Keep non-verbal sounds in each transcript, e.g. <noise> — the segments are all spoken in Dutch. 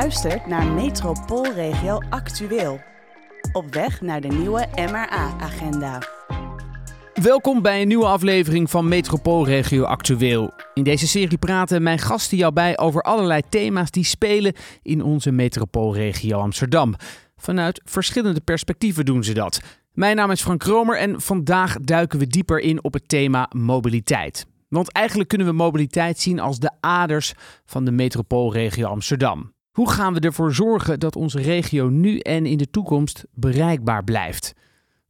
luistert naar Metropoolregio Actueel. Op weg naar de nieuwe MRA-agenda. Welkom bij een nieuwe aflevering van Metropoolregio Actueel. In deze serie praten mijn gasten jou bij over allerlei thema's die spelen in onze metropoolregio Amsterdam. Vanuit verschillende perspectieven doen ze dat. Mijn naam is Frank Kromer en vandaag duiken we dieper in op het thema mobiliteit. Want eigenlijk kunnen we mobiliteit zien als de aders van de metropoolregio Amsterdam. Hoe gaan we ervoor zorgen dat onze regio nu en in de toekomst bereikbaar blijft?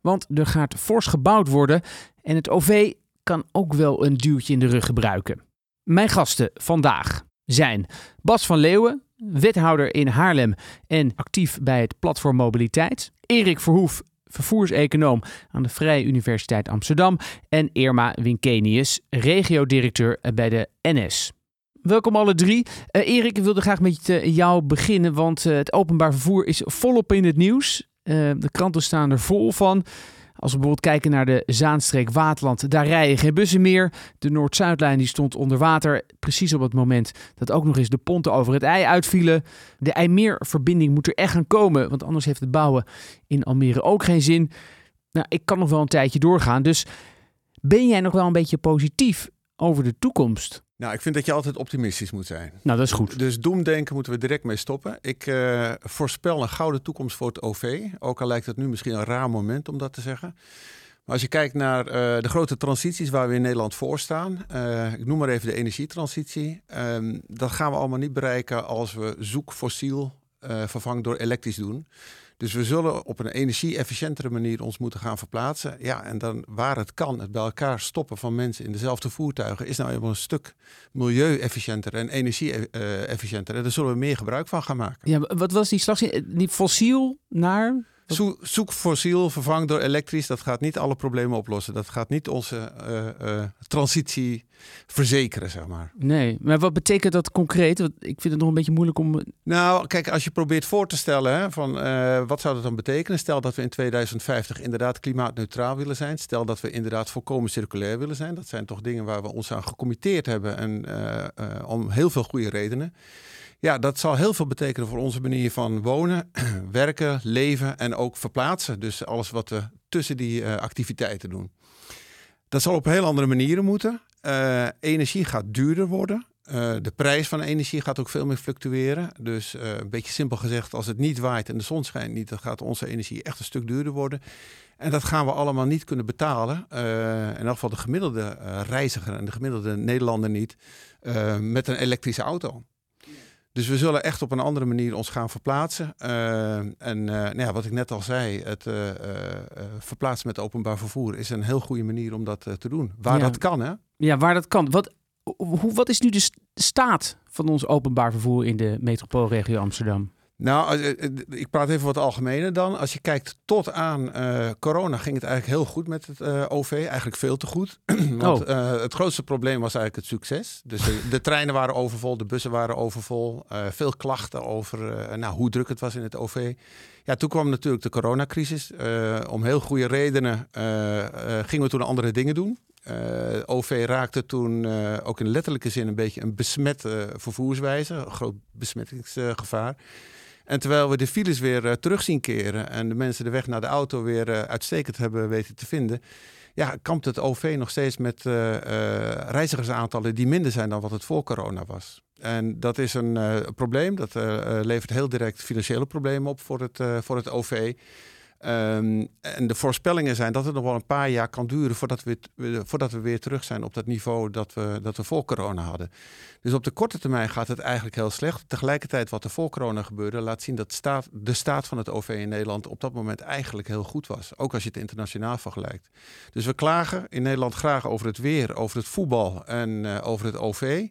Want er gaat fors gebouwd worden en het OV kan ook wel een duwtje in de rug gebruiken. Mijn gasten vandaag zijn Bas van Leeuwen, wethouder in Haarlem en actief bij het Platform Mobiliteit. Erik Verhoef, vervoerseconoom aan de Vrije Universiteit Amsterdam. En Irma Winkenius, regiodirecteur bij de NS. Welkom alle drie. Uh, Erik, ik wilde graag met jou beginnen, want uh, het openbaar vervoer is volop in het nieuws. Uh, de kranten staan er vol van. Als we bijvoorbeeld kijken naar de Zaanstreek Waterland, daar rijden geen bussen meer. De Noord-Zuidlijn die stond onder water, precies op het moment dat ook nog eens de ponten over het ei uitvielen. De IJmeerverbinding moet er echt gaan komen, want anders heeft het bouwen in Almere ook geen zin. Nou, ik kan nog wel een tijdje doorgaan, dus ben jij nog wel een beetje positief over de toekomst? Nou, ik vind dat je altijd optimistisch moet zijn. Nou, dat is goed. Dus doemdenken moeten we direct mee stoppen. Ik uh, voorspel een gouden toekomst voor het OV. Ook al lijkt het nu misschien een raar moment om dat te zeggen. Maar als je kijkt naar uh, de grote transities waar we in Nederland voor staan. Uh, ik noem maar even de energietransitie. Um, dat gaan we allemaal niet bereiken als we zoek fossiel vervangen door elektrisch doen. Dus we zullen op een energie-efficiëntere manier ons moeten gaan verplaatsen. Ja, en dan waar het kan, het bij elkaar stoppen van mensen in dezelfde voertuigen, is nou eenmaal een stuk milieu-efficiënter en energie-efficiënter. En daar zullen we meer gebruik van gaan maken. Ja, wat was die slag? Die fossiel naar zoek fossiel, vervang door elektrisch. Dat gaat niet alle problemen oplossen. Dat gaat niet onze uh, uh, transitie verzekeren, zeg maar. Nee, maar wat betekent dat concreet? Want ik vind het nog een beetje moeilijk om... Nou, kijk, als je probeert voor te stellen, hè, van uh, wat zou dat dan betekenen? Stel dat we in 2050 inderdaad klimaatneutraal willen zijn. Stel dat we inderdaad volkomen circulair willen zijn. Dat zijn toch dingen waar we ons aan gecommitteerd hebben. En om heel veel goede redenen. Ja, dat zal heel veel betekenen voor onze manier van wonen, <clears throat> werken, leven en ook verplaatsen. Dus alles wat we tussen die uh, activiteiten doen. Dat zal op heel andere manieren moeten. Uh, energie gaat duurder worden. Uh, de prijs van energie gaat ook veel meer fluctueren. Dus een beetje simpel gezegd, als het niet waait en de zon schijnt niet, dan gaat onze energie echt een stuk duurder worden. En dat gaan we allemaal niet kunnen betalen. in elk geval de gemiddelde reiziger en de gemiddelde Nederlander niet. met een elektrische auto. Dus we zullen echt op een andere manier ons gaan verplaatsen. Uh, en uh, nou ja, wat ik net al zei, het uh, verplaatsen met openbaar vervoer is een heel goede manier om dat te doen. Waar ja. dat kan, hè? Ja, waar dat kan. Wat, hoe, wat is nu de staat van ons openbaar vervoer in de metropoolregio Amsterdam? Nou, ik praat even wat algemener dan. Als je kijkt tot aan uh, corona ging het eigenlijk heel goed met het uh, OV. Eigenlijk veel te goed. <clears throat> Want oh. uh, het grootste probleem was eigenlijk het succes. Dus de, de treinen waren overvol, de bussen waren overvol. veel klachten over nou, hoe druk het was in het OV. Ja, toen kwam natuurlijk de coronacrisis. om heel goede redenen gingen we toen andere dingen doen. OV raakte toen ook in letterlijke zin een beetje een besmet vervoerswijze. Een groot besmettingsgevaar. En terwijl we de files weer uh, terug zien keren en de mensen de weg naar de auto weer uh, uitstekend hebben weten te vinden, ja, kampt het OV nog steeds met uh, reizigersaantallen die minder zijn dan wat het voor corona was. En dat is een probleem, dat levert heel direct financiële problemen op voor het, voor het OV. Um, en de voorspellingen zijn dat het nog wel een paar jaar kan duren voordat we, voordat we weer terug zijn op dat niveau dat we, dat we voor corona hadden. Dus op de korte termijn gaat het eigenlijk heel slecht. Tegelijkertijd wat er voor corona gebeurde laat zien dat staat, de staat van het OV in Nederland op dat moment eigenlijk heel goed was. Ook als je het internationaal vergelijkt. Dus we klagen in Nederland graag over het weer, over het voetbal en uh, over het OV.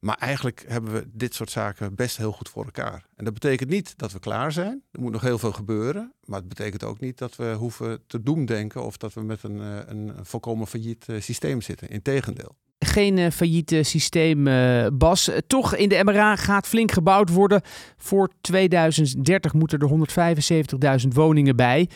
Maar eigenlijk hebben we dit soort zaken best heel goed voor elkaar. En dat betekent niet dat we klaar zijn. Er moet nog heel veel gebeuren. Maar het betekent ook niet dat we hoeven te doemdenken of dat we met een, eh, een volkomen failliet eh, systeem zitten. Integendeel. Geen uh, failliet systeem, Bas. Toch in de MRA gaat flink gebouwd worden. Voor 2030 moeten er 175.000 woningen bij.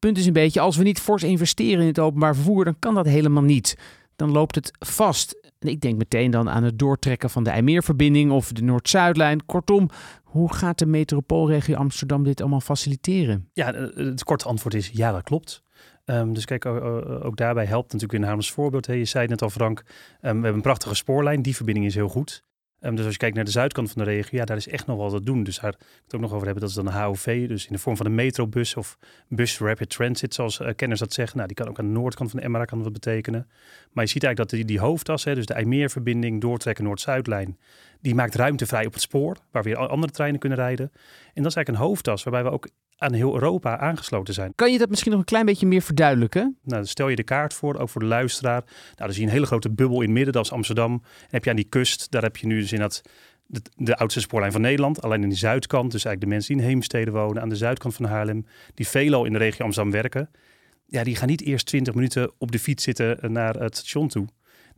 Punt is een beetje, als we niet fors investeren in het openbaar vervoer, dan kan dat helemaal niet. Dan loopt het vast. En ik denk meteen dan aan het doortrekken van de IJmeerverbinding of de Noord-Zuidlijn. Kortom, hoe gaat de metropoolregio Amsterdam dit allemaal faciliteren? Ja, het korte antwoord is ja, dat klopt. Um, dus kijk, ook daarbij helpt natuurlijk weer namens voorbeeld. Hè. Je zei net al, Frank, um, we hebben een prachtige spoorlijn. Die verbinding is heel goed. Um, dus als je kijkt naar de zuidkant van de regio, ja, daar is echt nog wel te doen. Dus daar het ook nog over hebben, dat is dan een HOV. Dus in de vorm van een metrobus of bus rapid transit, zoals uh, kenners dat zeggen. Nou, die kan ook aan de noordkant van de MRA kan wat betekenen. Maar je ziet eigenlijk dat die, die hoofdas, hè, dus de IJmeerverbinding, doortrekken Noord-Zuidlijn, die maakt ruimte vrij op het spoor, waar weer andere treinen kunnen rijden. En dat is eigenlijk een hoofdtas waarbij we ook aan heel Europa aangesloten zijn. Kan je dat misschien nog een klein beetje meer verduidelijken? Nou, stel je de kaart voor, ook voor de luisteraar. Nou, dan zie je een hele grote bubbel in het midden, dat is Amsterdam. En heb je aan die kust, daar heb je nu dus in dat de, de, oudste spoorlijn van Nederland. Alleen in de zuidkant, dus eigenlijk de mensen die in Heemstede wonen, aan de zuidkant van Haarlem, die veelal in de regio Amsterdam werken. Ja, die gaan niet eerst 20 minuten op de fiets zitten naar het station toe.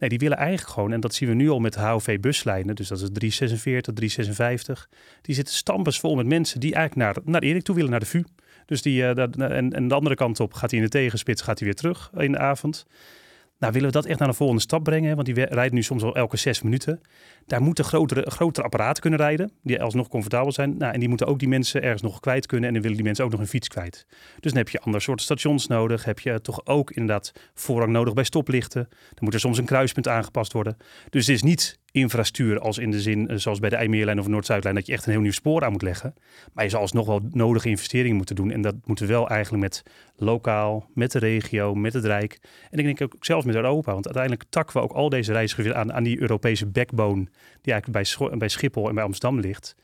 Nee, die willen eigenlijk gewoon, en dat zien we nu al met de HOV-buslijnen, dus dat is 346, 356, die zitten stampensvol met mensen die eigenlijk naar, naar Erik toe willen, naar de VU. Dus die, uh, en, en de andere kant op gaat hij in de tegenspits, gaat hij weer terug in de avond. Nou, willen we dat echt naar een volgende stap brengen? Want die rijdt nu soms al elke zes minuten. Daar moeten grotere, grotere apparaten kunnen rijden, die alsnog comfortabel zijn. Nou, en die moeten ook die mensen ergens nog kwijt kunnen. En dan willen die mensen ook nog een fiets kwijt. Dus dan heb je ander soort stations nodig. Heb je toch ook inderdaad voorrang nodig bij stoplichten. Dan moet er soms een kruispunt aangepast worden. Dus het is niet infrastructuur als in de zin, eh, zoals bij de IJmeerlijn of Noord-Zuidlijn, dat je echt een heel nieuw spoor aan moet leggen. Maar je zal alsnog wel nodige investeringen moeten doen. En dat moeten we wel eigenlijk met lokaal, met de regio, met het Rijk. En ik denk ook zelfs met Europa. Want uiteindelijk takken we ook al deze reizigers aan, aan die Europese backbone, die eigenlijk bij, bij Schiphol en bij Amsterdam ligt.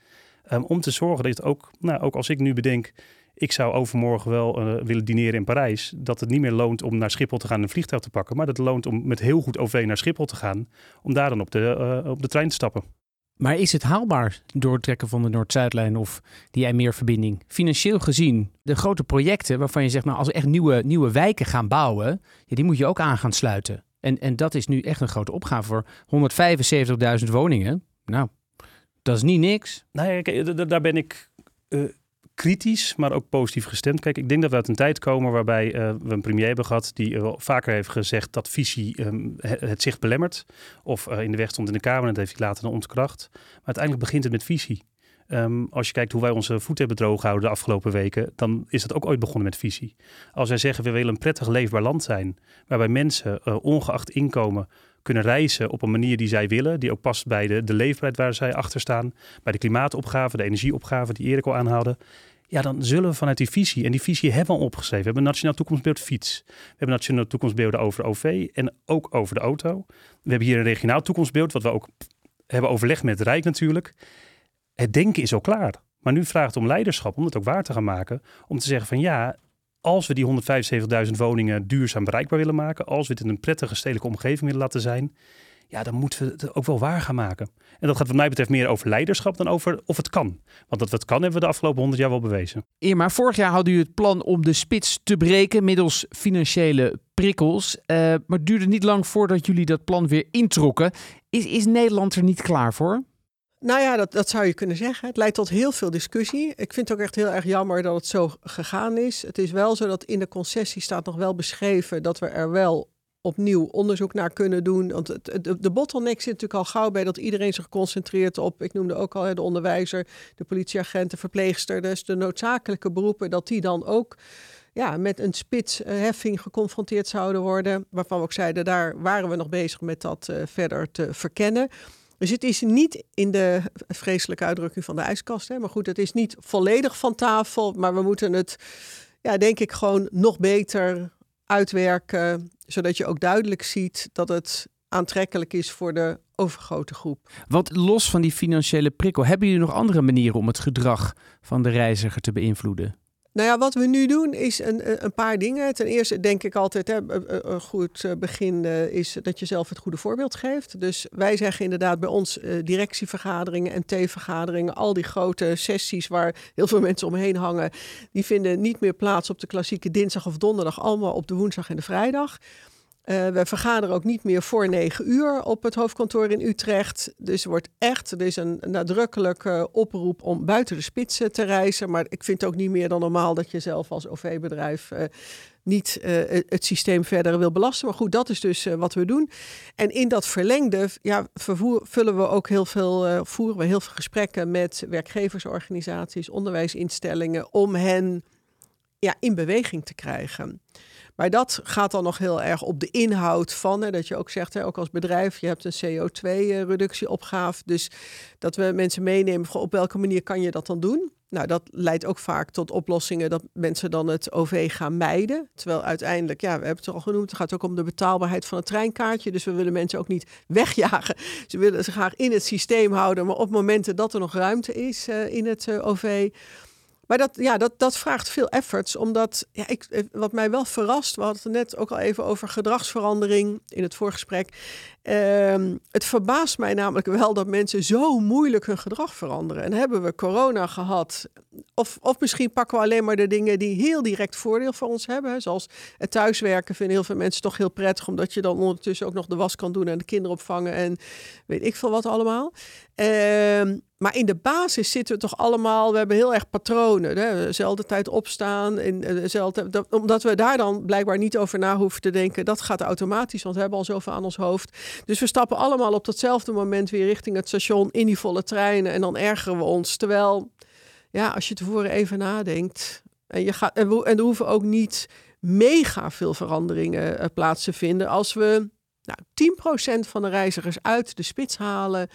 Um, om te zorgen dat het ook, nou, ook als ik nu bedenk, ik zou overmorgen wel uh, willen dineren in Parijs. Dat het niet meer loont om naar Schiphol te gaan en een vliegtuig te pakken. Maar dat het loont om met heel goed OV naar Schiphol te gaan. Om daar dan op de, uh, op de trein te stappen. Maar is het haalbaar, doortrekken van de Noord-Zuidlijn of die IJmeerverbinding? Financieel gezien, de grote projecten waarvan je zegt, nou, als we echt nieuwe, nieuwe wijken gaan bouwen, ja, die moet je ook aan gaan sluiten. En, en dat is nu echt een grote opgave voor 175.000 woningen. Nou, dat is niet niks. Nee, daar ben ik uh, kritisch, maar ook positief gestemd. Kijk, ik denk dat we uit een tijd komen waarbij uh, we een premier hebben gehad die uh, vaker heeft gezegd dat visie um, het zicht belemmert. Of uh, in de weg stond in de Kamer en dat heeft hij later dan ontkracht. Maar uiteindelijk begint het met visie. Um, als je kijkt hoe wij onze voet hebben droog gehouden de afgelopen weken, dan is dat ook ooit begonnen met visie. Als wij zeggen we willen een prettig leefbaar land zijn, waarbij mensen ongeacht inkomen kunnen reizen op een manier die zij willen, die ook past bij de, de leefbaarheid waar zij achter staan, bij de klimaatopgave, de energieopgave die Erik al aanhaalde. Ja, dan zullen we vanuit die visie, en die visie hebben we al opgeschreven. We hebben een Nationaal Toekomstbeeld Fiets. We hebben Nationaal Toekomstbeelden over OV en ook over de auto. We hebben hier een regionaal toekomstbeeld, wat we ook hebben overlegd met het Rijk natuurlijk. Het denken is al klaar. Maar nu vraagt om leiderschap, om het ook waar te gaan maken. Om te zeggen van ja, als we die 175.000 woningen duurzaam bereikbaar willen maken, als we het in een prettige stedelijke omgeving willen laten zijn, ja, dan moeten we het ook wel waar gaan maken. En dat gaat wat mij betreft meer over leiderschap dan over of het kan. Want dat we het kan hebben we de afgelopen 100 jaar wel bewezen. Irma, vorig jaar hadden u het plan om de spits te breken middels financiële prikkels. Uh, maar het duurde niet lang voordat jullie dat plan weer introkken. Is, is Nederland er niet klaar voor? Nou ja, dat, dat zou je kunnen zeggen. Het leidt tot heel veel discussie. Ik vind het ook echt heel erg jammer dat het zo gegaan is. Het is wel zo dat in de concessie staat nog wel beschreven dat we er wel opnieuw onderzoek naar kunnen doen. Want de, de bottleneck zit natuurlijk al gauw bij dat iedereen zich concentreert op, ik noemde ook al de onderwijzer, de politieagent, de verpleegster, dus de noodzakelijke beroepen, dat die dan ook ja, met een spitsheffing geconfronteerd zouden worden. Waarvan we ook zeiden, daar waren we nog bezig met dat uh, verder te verkennen. Dus het is niet in de vreselijke uitdrukking van de ijskast. Hè? Maar goed, het is niet volledig van tafel. Maar we moeten het, ja, denk ik, gewoon nog beter uitwerken. Zodat je ook duidelijk ziet dat het aantrekkelijk is voor de overgrote groep. Want los van die financiële prikkel, hebben jullie nog andere manieren om het gedrag van de reiziger te beïnvloeden? Nou ja, wat we nu doen is een, een paar dingen. Ten eerste denk ik altijd, hè, een goed eh, begin eh, is dat je zelf het goede voorbeeld geeft. Dus wij zeggen inderdaad bij ons directievergaderingen en T-vergaderingen, al die grote sessies waar heel veel <laughs> mensen omheen hangen, die vinden niet meer plaats op de klassieke dinsdag of donderdag, allemaal op de woensdag en de vrijdag. Uh, we vergaderen ook niet meer voor negen uur op het hoofdkantoor in Utrecht. Dus er wordt echt, er is een nadrukkelijke oproep om buiten de spitsen te reizen. Maar ik vind het ook niet meer dan normaal dat je zelf als OV-bedrijf uh, niet uh, het systeem verder wil belasten. Maar goed, dat is dus wat we doen. En in dat verlengde ja, vervoer, vullen we ook heel veel, voeren we heel veel gesprekken met werkgeversorganisaties, onderwijsinstellingen, om hen ja, in beweging te krijgen. Maar dat gaat dan nog heel erg op de inhoud van. Hè, dat je ook zegt, hè, ook als bedrijf, je hebt een CO2-reductieopgave. Dus dat we mensen meenemen, op welke manier kan je dat dan doen? Nou, dat leidt ook vaak tot oplossingen dat mensen dan het OV gaan mijden. Terwijl uiteindelijk, ja, we hebben het al genoemd, het gaat ook om de betaalbaarheid van het treinkaartje. Dus we willen mensen ook niet <laughs> wegjagen. Ze willen ze graag in het systeem houden, maar op momenten dat er nog ruimte is uh, in het uh, OV maar dat, ja, dat, dat vraagt veel efforts, omdat ja, ik, eh, wat mij wel verrast, we hadden het net ook al even over gedragsverandering in het voorgesprek. Uh, het verbaast mij namelijk wel dat mensen zo moeilijk hun gedrag veranderen. En hebben we corona gehad, of, of misschien pakken we alleen maar de dingen die heel direct voordeel voor ons hebben. Zoals het thuiswerken vinden heel veel mensen toch heel prettig, omdat je dan ondertussen ook nog de was kan doen en de kinderen opvangen en weet ik veel wat allemaal. Uh, maar in de basis zitten we toch allemaal, we hebben heel erg patronen. Hè? Dezelfde tijd opstaan. In, eh, omdat we daar dan blijkbaar niet over na hoeven te denken. Dat gaat automatisch, want we hebben al zoveel aan ons hoofd. Dus we stappen allemaal op datzelfde moment weer richting het station in die volle treinen. En dan ergeren we ons. Terwijl, ja, als je tevoren even nadenkt. En, je gaat, en, we, er hoeven ook niet mega veel veranderingen uh, plaats te vinden. Als we nou, 10% van de reizigers uit de spits halen,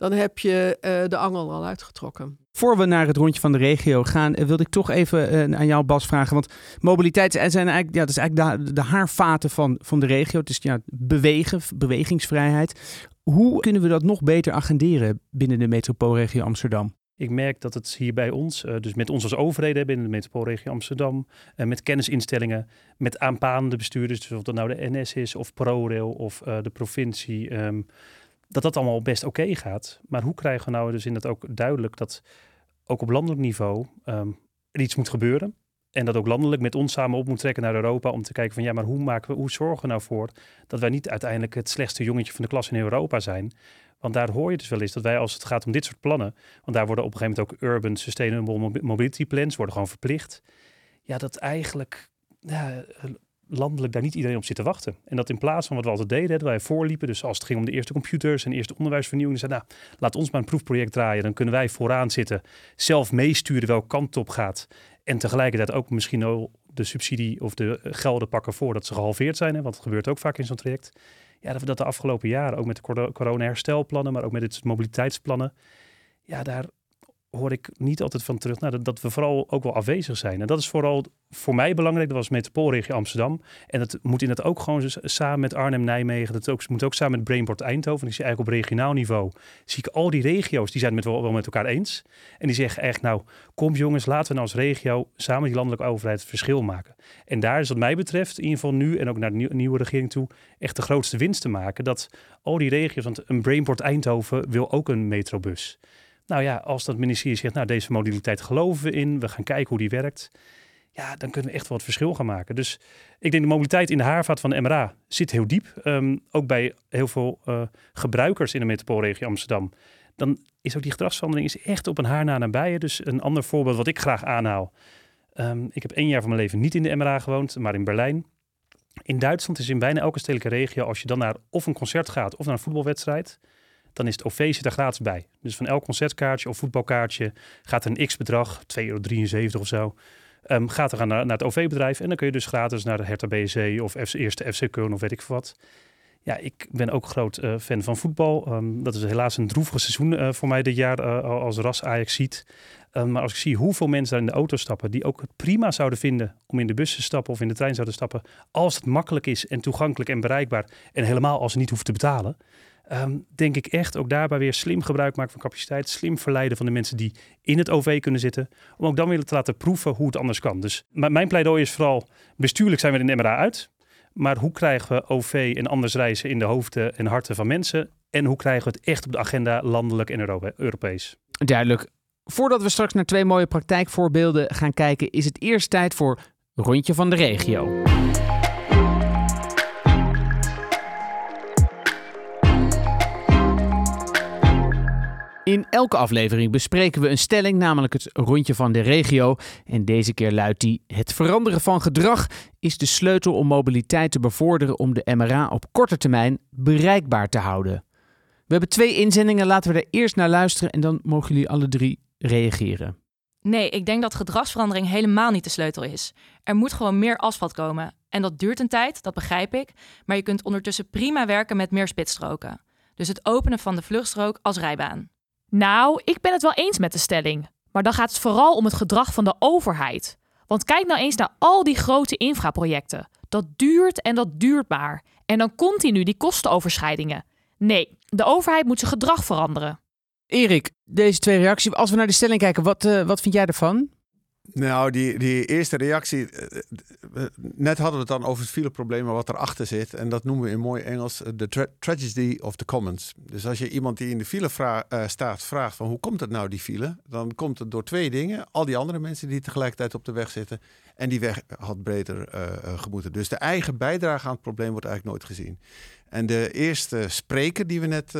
dan heb je uh, de angel al uitgetrokken. Voor we naar het rondje van de regio gaan, uh, wilde ik toch even uh, aan jou, Bas, vragen. Want mobiliteit zijn eigenlijk, ja, dat is eigenlijk de, de haarvaten van, van de regio. Het is ja, bewegen, bewegingsvrijheid. Hoe kunnen we dat nog beter agenderen binnen de metropoolregio Amsterdam? Ik merk dat het hier bij ons, dus met ons als overheden binnen de metropoolregio Amsterdam, met kennisinstellingen, met aanpalende bestuurders, dus of dat nou de NS is of ProRail of de provincie, um, dat dat allemaal best oké gaat. Maar hoe krijgen we nou dus in dat ook duidelijk dat ook op landelijk niveau um, er iets moet gebeuren? En dat ook landelijk met ons samen op moet trekken naar Europa om te kijken van ja, maar hoe maken we, hoe zorgen we nou voor dat wij niet uiteindelijk het slechtste jongetje van de klas in Europa zijn? Want daar hoor je dus wel eens dat wij als het gaat om dit soort plannen, want daar worden op een gegeven moment ook Urban Sustainable Mobility Plans worden gewoon verplicht. Ja, dat eigenlijk ja, landelijk daar niet iedereen op zit te wachten. En dat in plaats van wat we altijd deden, dat wij voorliepen, dus als het ging om de eerste computers en eerste onderwijsvernieuwing, zei nou, laat ons maar een proefproject draaien, dan kunnen wij vooraan zitten, zelf meesturen welke kant op gaat en tegelijkertijd ook misschien al de subsidie of de gelden pakken voordat ze gehalveerd zijn, hè, want het gebeurt ook vaak in zo'n traject ja, dat we dat de afgelopen jaren, ook met de corona-herstelplannen, maar ook met het mobiliteitsplannen, ja, daar hoor ik niet altijd van terug nou, dat, we vooral ook wel afwezig zijn. En dat is vooral voor mij belangrijk. Dat was metropoolregio Amsterdam. En dat moet in het ook gewoon samen met Arnhem, Nijmegen. Dat moet ook samen met Brainport Eindhoven. Ik zie eigenlijk op regionaal niveau. Zie ik al die regio's, die zijn het wel, met elkaar eens. En die zeggen echt, nou, kom jongens, laten we nou als regio samen die landelijke overheid het verschil maken. En daar is wat mij betreft, in ieder geval nu en ook naar de nieuwe regering toe, echt de grootste winst te maken. Dat al die regio's, want een Brainport Eindhoven wil ook een metrobus. Nou ja, als dat ministerie zegt, nou deze modaliteit geloven we in, we gaan kijken hoe die werkt. Ja, dan kunnen we echt wel het verschil gaan maken. Dus ik denk de mobiliteit in de haarvaat van de MRA zit heel diep. Um, ook bij heel veel uh, gebruikers in de metropoolregio Amsterdam. Dan is ook die gedragsverandering is echt op een haar na nabij. Dus een ander voorbeeld wat ik graag aanhaal. Um, ik heb één jaar van mijn leven niet in de MRA gewoond, maar in Berlijn. In Duitsland is in bijna elke stedelijke regio, als je dan naar of een concert gaat of naar een voetbalwedstrijd, dan is het OV zit er gratis bij. Dus van elk concertkaartje of voetbalkaartje gaat een x-bedrag, 2,73 euro of zo, um, gaat er naar, naar het OV-bedrijf. En dan kun je dus gratis naar de Hertha BSC of eerste FC Köln of weet ik wat. Ja, ik ben ook groot uh, fan van voetbal. Um, dat is helaas een droevig seizoen uh, voor mij dit jaar uh, als ras Ajax ziet. Um, maar als ik zie hoeveel mensen daar in de auto stappen, die ook het prima zouden vinden om in de bus te stappen of in de trein zouden stappen, als het makkelijk is en toegankelijk en bereikbaar en helemaal als ze niet hoeven te betalen, Um, denk ik echt ook daarbij weer slim gebruik maken van capaciteit. Slim verleiden van de mensen die in het OV kunnen zitten. Om ook dan weer te laten proeven hoe het anders kan. Dus mijn pleidooi is vooral, bestuurlijk zijn we in de MRA uit. Maar hoe krijgen we OV en anders reizen in de hoofden en harten van mensen? En hoe krijgen we het echt op de agenda landelijk en Europees? Duidelijk. Voordat we straks naar twee mooie praktijkvoorbeelden gaan kijken, is het eerst tijd voor Rondje van de Regio. In elke aflevering bespreken we een stelling, namelijk het rondje van de regio. En deze keer luidt die: Het veranderen van gedrag is de sleutel om mobiliteit te bevorderen om de MRA op korte termijn bereikbaar te houden. We hebben twee inzendingen, laten we er eerst naar luisteren en dan mogen jullie alle drie reageren. Nee, ik denk dat gedragsverandering helemaal niet de sleutel is. Er moet gewoon meer asfalt komen. En dat duurt een tijd, dat begrijp ik. Maar je kunt ondertussen prima werken met meer spitsstroken. Dus het openen van de vluchtstrook als rijbaan. Nou, ik ben het wel eens met de stelling. Maar dan gaat het vooral om het gedrag van de overheid. Want kijk nou eens naar al die grote infraprojecten. Dat duurt en dat duurt maar. En dan continu die kostenoverschrijdingen. Nee, de overheid moet zijn gedrag veranderen. Erik, deze twee reacties. Als we naar de stelling kijken, wat, uh, wat vind jij ervan? Nou, die, die eerste reactie. Uh, net hadden we het dan over het fileprobleem, wat erachter zit. En dat noemen we in mooi Engels de tra tragedy of the commons. Dus als je iemand die in de file uh, staat vraagt van hoe komt het nou die file? Dan komt het door twee dingen. Al die andere mensen die tegelijkertijd op de weg zitten. En die weg had breder gemoeten. Dus de eigen bijdrage aan het probleem wordt eigenlijk nooit gezien. En de eerste spreker die we net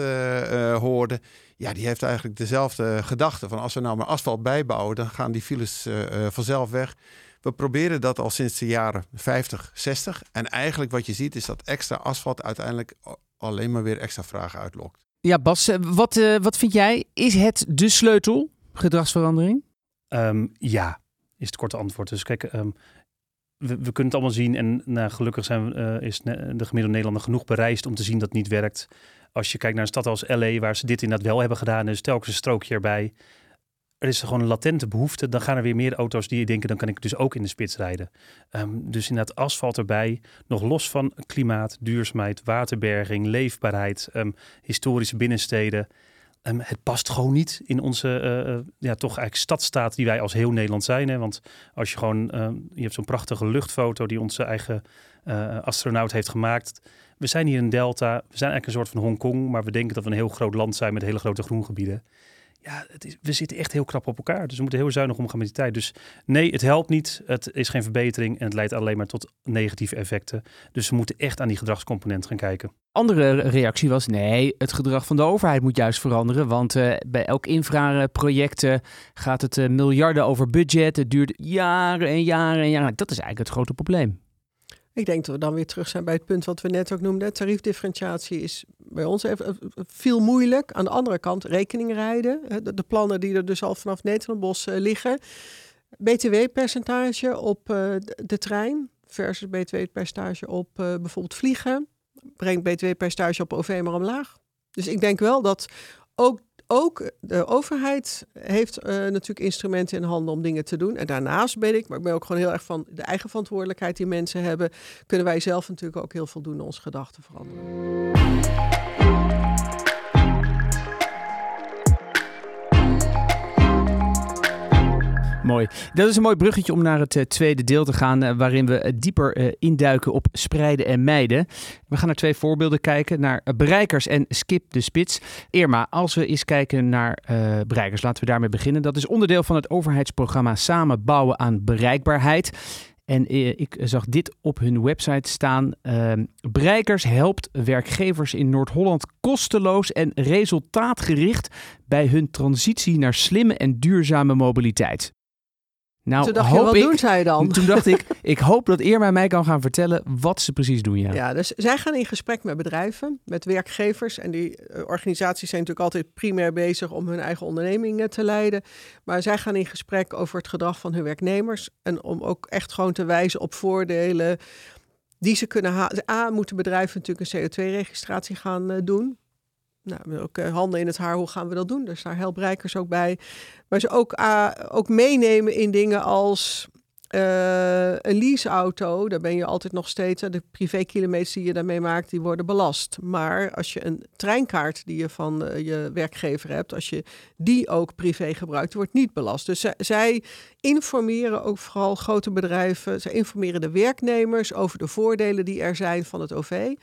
hoorden ja, die heeft eigenlijk dezelfde gedachte. Van als we nou maar asfalt bijbouwen, dan gaan die files uh, vanzelf weg. We proberen dat al sinds de jaren 50, 60. En eigenlijk wat je ziet is dat extra asfalt uiteindelijk alleen maar weer extra vragen uitlokt. Ja, Bas, eh, wat, uh, wat vind jij? Is het de sleutel, gedragsverandering? Um, ja, is het korte antwoord. Dus kijk, um, we, kunnen het allemaal zien. En nou, gelukkig zijn, uh, is de gemiddelde Nederlander genoeg bereisd om te zien dat het niet werkt. Als je kijkt naar een stad als LA, waar ze dit inderdaad wel hebben gedaan, dus telkens een strookje erbij. Er is gewoon een latente behoefte. Dan gaan er weer meer auto's die denken, dan kan ik dus ook in de spits rijden. Um, dus inderdaad asfalt erbij. Nog los van klimaat, duurzaamheid, waterberging, leefbaarheid, um, historische binnensteden. Um, het past gewoon niet in onze uh, ja, toch eigenlijk stadstaat die wij als heel Nederland zijn. Hè? Want als je gewoon, je hebt zo'n prachtige luchtfoto die onze eigen uh, astronaut heeft gemaakt we zijn hier in Delta. We zijn eigenlijk een soort van Hongkong, maar we denken dat we een heel groot land zijn met hele grote groengebieden. Ja, we zitten echt heel krap op elkaar. Dus we moeten heel zuinig omgaan met die tijd. Dus nee, het helpt niet. Het is geen verbetering en het leidt alleen maar tot negatieve effecten. Dus we moeten echt aan die gedragscomponent gaan kijken. Andere reactie was nee, het gedrag van de overheid moet juist veranderen. Want uh, bij elk infraproject uh, gaat het uh, miljarden over budget. Het duurt jaren en jaren en jaren. Dat is eigenlijk het grote probleem. Ik denk dat we dan weer terug zijn bij het punt wat we net ook noemden. Tariefdifferentiatie is bij ons even veel moeilijk. Aan de andere kant rekening rijden. De, plannen die er dus al vanaf Nederlandbos uh, liggen. BTW-percentage op uh, de trein versus BTW-percentage op bijvoorbeeld vliegen. Brengt BTW-percentage op OV maar omlaag. Dus ik denk wel dat ook ook de overheid heeft uh, natuurlijk instrumenten in handen om dingen te doen. En daarnaast ben ik, maar ik ben ook gewoon heel erg van de eigen verantwoordelijkheid die mensen hebben, kunnen wij zelf natuurlijk ook heel veel doen onze gedachten veranderen. Mooi. Dat is een mooi bruggetje om naar het uh, tweede deel te gaan, uh, waarin we uh, dieper induiken op spreiden en mijden. We gaan naar twee voorbeelden kijken, naar bereikers en skip de spits. Irma, als we eens kijken naar bereikers, laten we daarmee beginnen. Dat is onderdeel van het overheidsprogramma Samen bouwen aan bereikbaarheid. En ik zag dit op hun website staan. Uh, helpt werkgevers in Noord-Holland kosteloos en resultaatgericht bij hun transitie naar slimme en duurzame mobiliteit. Nou, toen dacht je, wat ik, doen zij dan? <laughs> Toen dacht ik, ik hoop dat Irma mij kan gaan vertellen wat ze precies doen. Ja. ja, dus zij gaan in gesprek met bedrijven, met werkgevers. En die uh, organisaties zijn natuurlijk altijd primair bezig om hun eigen ondernemingen te leiden. Maar zij gaan in gesprek over het gedrag van hun werknemers. En om ook echt gewoon te wijzen op voordelen die ze kunnen halen. A, moeten bedrijven natuurlijk een CO2-registratie gaan uh, doen. Nou, ook uh, handen in het haar, hoe gaan we dat doen? Dus daar helpt Rijkers ook bij. Maar ze ook, uh, ook meenemen in dingen als uh, een leaseauto. Daar ben je altijd nog steeds, de privékilometers die je daarmee maakt, die worden belast. Maar als je een treinkaart die je van je werkgever hebt, als je die ook privé gebruikt, wordt niet belast. Dus zij informeren ook vooral grote bedrijven, zij informeren de werknemers over de voordelen die er zijn van het OV.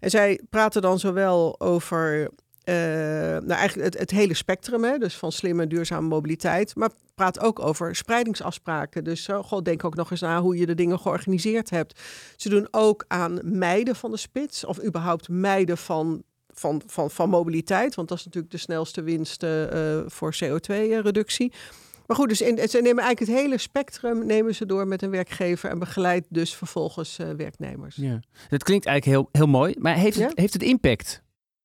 En zij praten dan zowel over uh, nou eigenlijk het, het, hele spectrum, hè, dus van slimme en duurzame mobiliteit. Maar praat ook over spreidingsafspraken. Dus uh, denk ook nog eens na hoe je de dingen georganiseerd hebt. Ze doen ook aan mijden van de spits, of überhaupt mijden van van, van, van mobiliteit. Want dat is natuurlijk de snelste winst uh, voor CO2-reductie. Maar goed, dus in, ze nemen eigenlijk het hele spectrum nemen ze door met een werkgever en begeleidt dus vervolgens werknemers. Ja. Dat klinkt eigenlijk heel, heel mooi, maar heeft het, heeft het impact?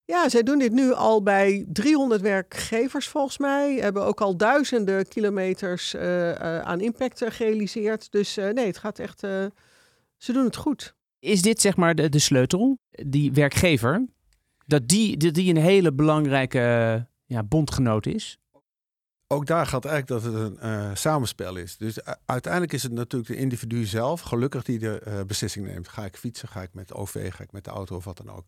Ja, zij doen dit nu al bij 300 werkgevers volgens mij. Hebben ook al duizenden kilometers uh, uh, aan impact gerealiseerd. Dus nee, het gaat echt. ze doen het goed. Is dit zeg maar de, de sleutel, die werkgever, dat die, dat die een hele belangrijke ja, bondgenoot is? Ook daar gaat eigenlijk dat het een uh, samenspel is. Dus uiteindelijk is het natuurlijk de individu zelf, gelukkig, die de uh, beslissing neemt. Ga ik fietsen, ga ik met de OV, ga ik met de auto of wat dan ook.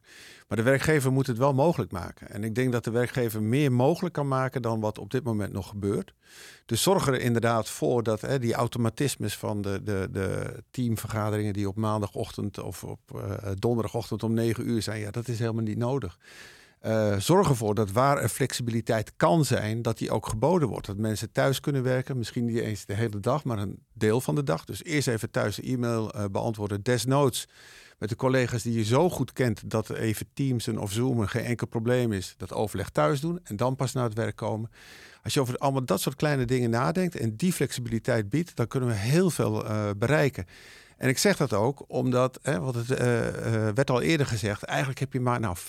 Maar de werkgever moet het wel mogelijk maken. En ik denk dat de werkgever meer mogelijk kan maken dan wat op dit moment nog gebeurt. Dus zorg er inderdaad voor dat hè, die automatismes van de, de, de teamvergaderingen die op maandagochtend of op donderdagochtend om negen uur zijn, ja, dat is helemaal niet nodig. Uh, zorg ervoor dat waar er flexibiliteit kan zijn, dat die ook geboden wordt. Dat mensen thuis kunnen werken, misschien niet eens de hele dag, maar een deel van de dag. Dus eerst even thuis de e-mail uh, beantwoorden. Desnoods met de collega's die je zo goed kent dat even Teamsen of Zoomen geen enkel probleem is, dat overleg thuis doen en dan pas naar het werk komen. Als je over allemaal dat soort kleine dingen nadenkt en die flexibiliteit biedt, dan kunnen we heel veel uh, bereiken. En ik zeg dat ook omdat, hè, wat het uh, werd al eerder gezegd, eigenlijk heb je maar nou, 5%,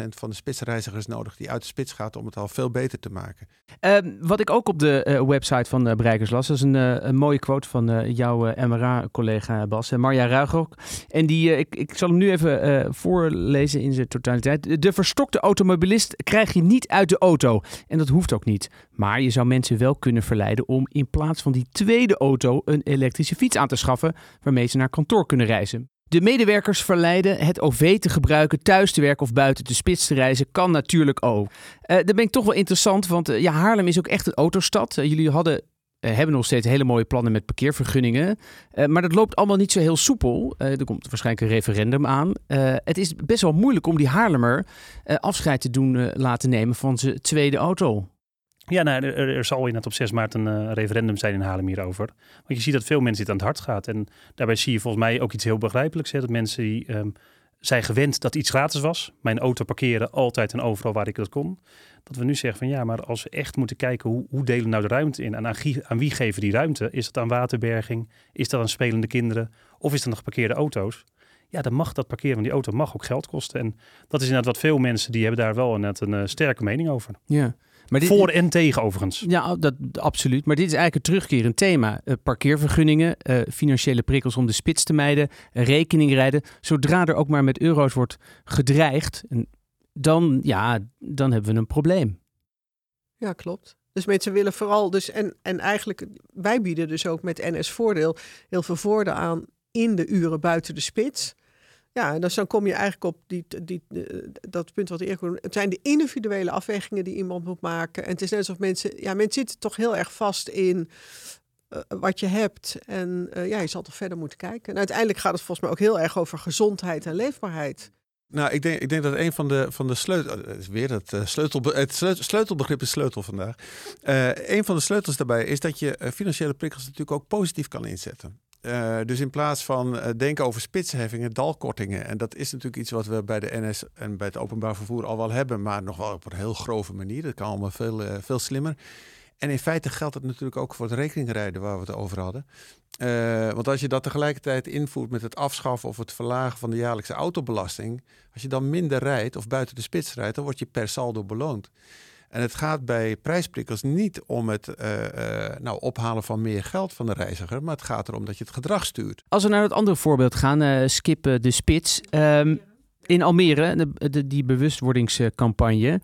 10% van de spitsreizigers nodig die uit de spits gaat om het al veel beter te maken. Uh, wat ik ook op de uh, website van Bereikers las, is een, een, mooie quote van jouw MRA-collega Bas, Marja Ruigrok. En die, ik, ik zal hem nu even voorlezen in zijn totaliteit. De verstokte automobilist krijg je niet uit de auto. En dat hoeft ook niet. Maar je zou mensen wel kunnen verleiden om in plaats van die tweede auto een elektrische fiets aan te schaffen waarmee ze naar kantoor kunnen reizen. De medewerkers verleiden het OV te gebruiken, thuis te werken of buiten de spits te reizen, kan natuurlijk ook. Uh, dat ben ik toch wel interessant, want uh, ja, Haarlem is ook echt een autostad. Uh, jullie hadden, hebben nog steeds hele mooie plannen met parkeervergunningen, maar dat loopt allemaal niet zo heel soepel. er komt waarschijnlijk een referendum aan. het is best wel moeilijk om die Haarlemmer afscheid te doen laten nemen van zijn tweede auto. Ja, nou, er, er, zal inderdaad op 6 maart een uh, referendum zijn in Haarlem hierover. Want je ziet dat veel mensen dit aan het hart gaat. En daarbij zie je volgens mij ook iets heel begrijpelijks. Hè? Dat mensen die um, zijn gewend dat iets gratis was. Mijn auto parkeren altijd en overal waar ik dat kon. Dat we nu zeggen van ja, maar als we echt moeten kijken hoe, hoe delen we nou de ruimte in? En aan, wie geven die ruimte? Is dat aan waterberging? Is dat aan spelende kinderen? Of is dat nog geparkeerde auto's? ja, dan mag dat parkeren van die auto mag ook geld kosten. En dat is inderdaad wat veel mensen die hebben daar wel net een uh, sterke mening over. Ja. Maar dit, Voor en tegen overigens. Ja, dat, absoluut. Maar dit is eigenlijk een terugkerend thema. Uh, parkeervergunningen, uh, financiële prikkels om de spits te mijden, rekeningrijden. Zodra er ook maar met euro's wordt gedreigd, dan, ja, dan hebben we een probleem. Ja, klopt. Dus mensen willen vooral, dus en, en eigenlijk, wij bieden dus ook met NS Voordeel heel veel voordeel aan in de uren buiten de spits. Ja, en dan kom je eigenlijk op die, die, dat punt wat Erik Het zijn de individuele afwegingen die iemand moet maken. En het is net alsof mensen... Ja, mensen zitten toch heel erg vast in uh, wat je hebt. En uh, ja, je zal toch verder moeten kijken. En uiteindelijk gaat het volgens mij ook heel erg over gezondheid en leefbaarheid. Nou, ik denk, ik denk dat een van de, van de sleutel, weer het, sleutel, het sleutelbegrip is sleutel vandaag. Een van de sleutels daarbij is dat je financiële prikkels natuurlijk ook positief kan inzetten. Uh, dus in plaats van uh, denken over spitsheffingen, dalkortingen. En dat is natuurlijk iets wat we bij de NS en bij het openbaar vervoer al wel hebben, maar nog wel op een heel grove manier. Dat kan allemaal veel, uh, veel slimmer. En in feite geldt het natuurlijk ook voor het rekeningrijden waar we het over hadden. want als je dat tegelijkertijd invoert met het afschaffen of het verlagen van de jaarlijkse autobelasting, als je dan minder rijdt of buiten de spits rijdt, dan word je per saldo beloond. En het gaat bij prijsprikkels niet om het uh, uh, nou, ophalen van meer geld van de reiziger, maar het gaat erom dat je het gedrag stuurt. Als we naar het andere voorbeeld gaan, uh, skippen de spits. Um, in Almere, die bewustwordingscampagne.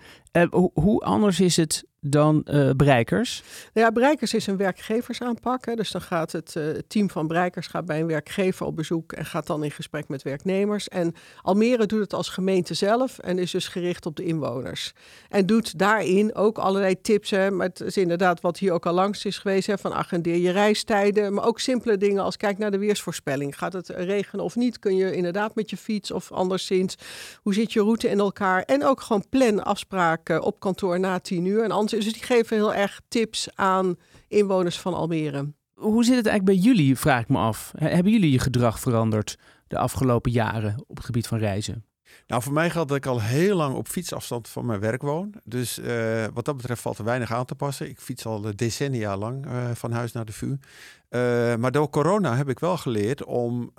hoe anders is het dan uh, Breikers? Nou ja, Breikers is een werkgeversaanpak. Hè. Dus dan gaat het uh, team van Breikers gaat bij een werkgever op bezoek en gaat dan in gesprek met werknemers. En Almere doet het als gemeente zelf en is dus gericht op de inwoners. En doet daarin ook allerlei tips. Hè. Maar het is inderdaad wat hier ook al langs is geweest: hè, van agendeer je reistijden. Maar ook simpele dingen als kijk naar de weersvoorspelling. Gaat het regenen of niet? Kun je inderdaad met je fiets of anderszins? Hoe zit je route in elkaar? En ook gewoon plan afspraken op kantoor na tien uur. En dus die geven heel erg tips aan inwoners van Almere. Hoe zit het eigenlijk bij jullie, vraag ik me af. Hebben jullie je gedrag veranderd de afgelopen jaren op het gebied van reizen? Nou, voor mij geldt dat ik al heel lang op fietsafstand van mijn werk woon. Dus uh, wat dat betreft valt er weinig aan te passen. Ik fiets al decennia lang uh, van huis naar de VU. Uh, maar door corona heb ik wel geleerd om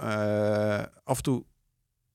af en toe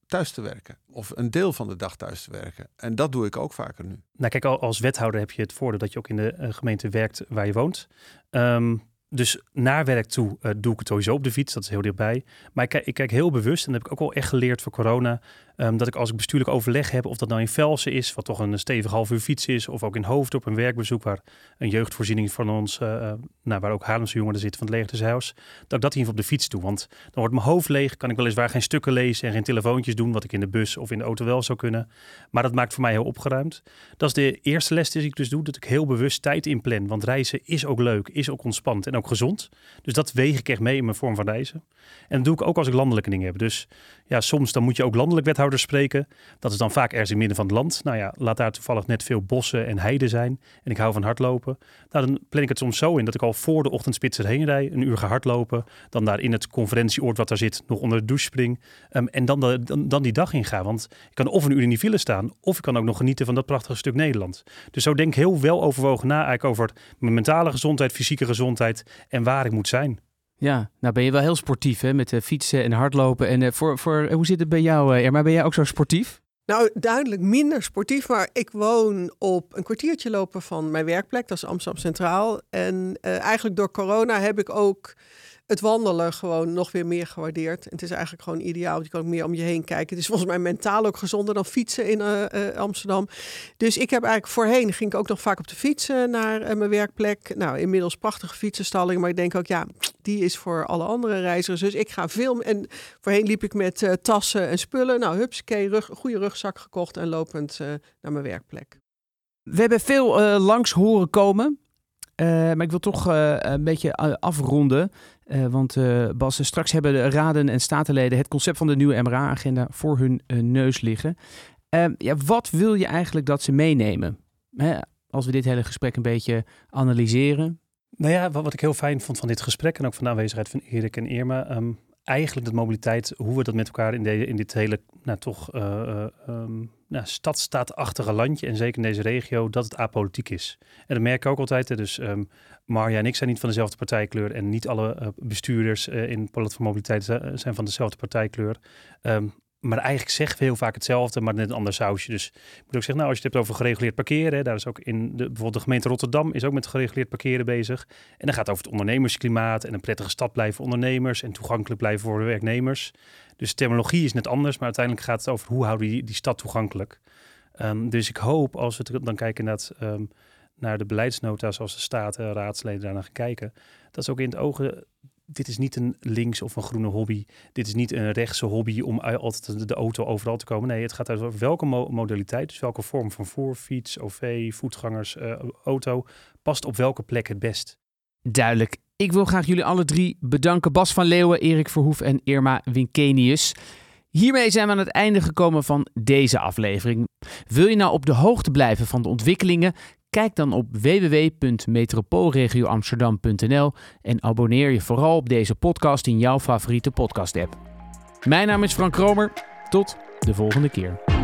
thuis te werken. Of een deel van de dag thuis te werken. En dat doe ik ook vaker nu. Nou kijk, als wethouder heb je het voordeel dat je ook in de gemeente werkt waar je woont. Um, dus naar werk toe uh, doe ik het sowieso op de fiets. Dat is heel dichtbij. Maar ik, ik kijk heel bewust, en dat heb ik ook wel echt geleerd voor corona. Um, dat ik als ik bestuurlijk overleg heb, of dat nou in Velsen is, wat toch een stevig half uur fiets is, of ook in Hoofddorp een werkbezoek waar een jeugdvoorziening van ons, uh, nou, waar ook Haarlemse jongeren zitten van het Legerteshuis, dat ik dat hier op de fiets doe. Want dan wordt mijn hoofd leeg, kan ik weliswaar geen stukken lezen en geen telefoontjes doen, wat ik in de bus of in de auto wel zou kunnen. Maar dat maakt voor mij heel opgeruimd. Dat is de eerste les die ik dus doe, dat ik heel bewust tijd inplan. Want reizen is ook leuk, is ook ontspannend en ook gezond. Dus dat weeg ik echt mee in mijn vorm van reizen. En dat doe ik ook als ik landelijke dingen heb. Dus ja, soms dan moet je ook landelijk spreken. Dat is dan vaak ergens in midden van het land. Nou ja, laat daar toevallig net veel bossen en heiden zijn. En ik hou van hardlopen. Nou, dan plan ik het soms zo in dat ik al voor de ochtendspits erheen rij. Een uur ga hardlopen. Dan daar in het conferentieoord wat daar zit nog onder de douche spring. Um, en dan, de, dan, dan, die dag inga. Want ik kan of een uur in die file staan. Of ik kan ook nog genieten van dat prachtige stuk Nederland. Dus zo denk ik heel wel overwogen na eigenlijk over mijn mentale gezondheid, fysieke gezondheid. En waar ik moet zijn. Ja, nou ben je wel heel sportief hè, met uh, fietsen en hardlopen. En uh, voor, voor, hoe zit het bij jou, maar Ben jij ook zo sportief? Nou, duidelijk minder sportief, maar ik woon op een kwartiertje lopen van mijn werkplek. Dat is Amsterdam Centraal. En eigenlijk door corona heb ik ook het wandelen gewoon nog weer meer gewaardeerd. Het is eigenlijk gewoon ideaal. Je kan ook meer om je heen kijken. Het is volgens mij mentaal ook gezonder dan fietsen in uh, uh, Amsterdam. Dus ik heb eigenlijk voorheen ging ik ook nog vaak op de fietsen naar uh, mijn werkplek. Nou, inmiddels prachtige fietsenstalling. Maar ik denk ook, ja, die is voor alle andere reizigers. Dus ik ga veel. En voorheen liep ik met tassen en spullen. Nou, hupsakee, goede rugzak gekocht en lopend naar mijn werkplek. We hebben veel langs horen komen. Uh, maar ik wil toch uh, een beetje afronden. Uh, want Bas, straks hebben de raden en statenleden het concept van de nieuwe MRA-agenda voor hun neus liggen. Ehm, ja, wat wil je eigenlijk dat ze meenemen? Hè, als we dit hele gesprek een beetje analyseren. Nou ja, wat, ik heel fijn vond van dit gesprek en ook van de aanwezigheid van Erik en Irma. Um, eigenlijk de mobiliteit, hoe we dat met elkaar in, in dit hele, nou toch, um, nou, stadstaatachtige landje en zeker in deze regio, dat het apolitiek is. En dat merk ik ook altijd. Dus um, Marja en ik zijn niet van dezelfde partijkleur en niet alle uh, bestuurders uh, in platform mobiliteit zijn van dezelfde partijkleur. Um, maar eigenlijk zeggen we heel vaak hetzelfde, maar net een ander sausje. Dus ik moet ook zeggen, nou, als je het hebt over gereguleerd parkeren, daar is ook in de, bijvoorbeeld de gemeente Rotterdam is ook met gereguleerd parkeren bezig. En dan gaat het over het ondernemersklimaat en een prettige stad blijven ondernemers en toegankelijk blijven voor de werknemers. Dus de terminologie is net anders, maar uiteindelijk gaat het over hoe houden die, die stad toegankelijk. Um, dus ik hoop, als we dan kijken naar, naar de beleidsnota zoals de staten, raadsleden daarnaar gaan kijken, dat ze ook in het ogen dit is niet een links of een groene hobby. Dit is niet een rechtse hobby om altijd de auto overal te komen. Nee, het gaat over welke modaliteit, dus welke vorm van voer, fiets, OV, voetgangers, uh, auto, past op welke plek het best. Duidelijk. Ik wil graag jullie alle drie bedanken. Bas van Leeuwen, Erik Verhoef en Irma Winkenius. Hiermee zijn we aan het einde gekomen van deze aflevering. Wil je nou op de hoogte blijven van de ontwikkelingen? Kijk dan op www.metropoolregioamsterdam.nl en abonneer je vooral op deze podcast in jouw favoriete podcast-app. Mijn naam is Frank Kromer. Tot de volgende keer.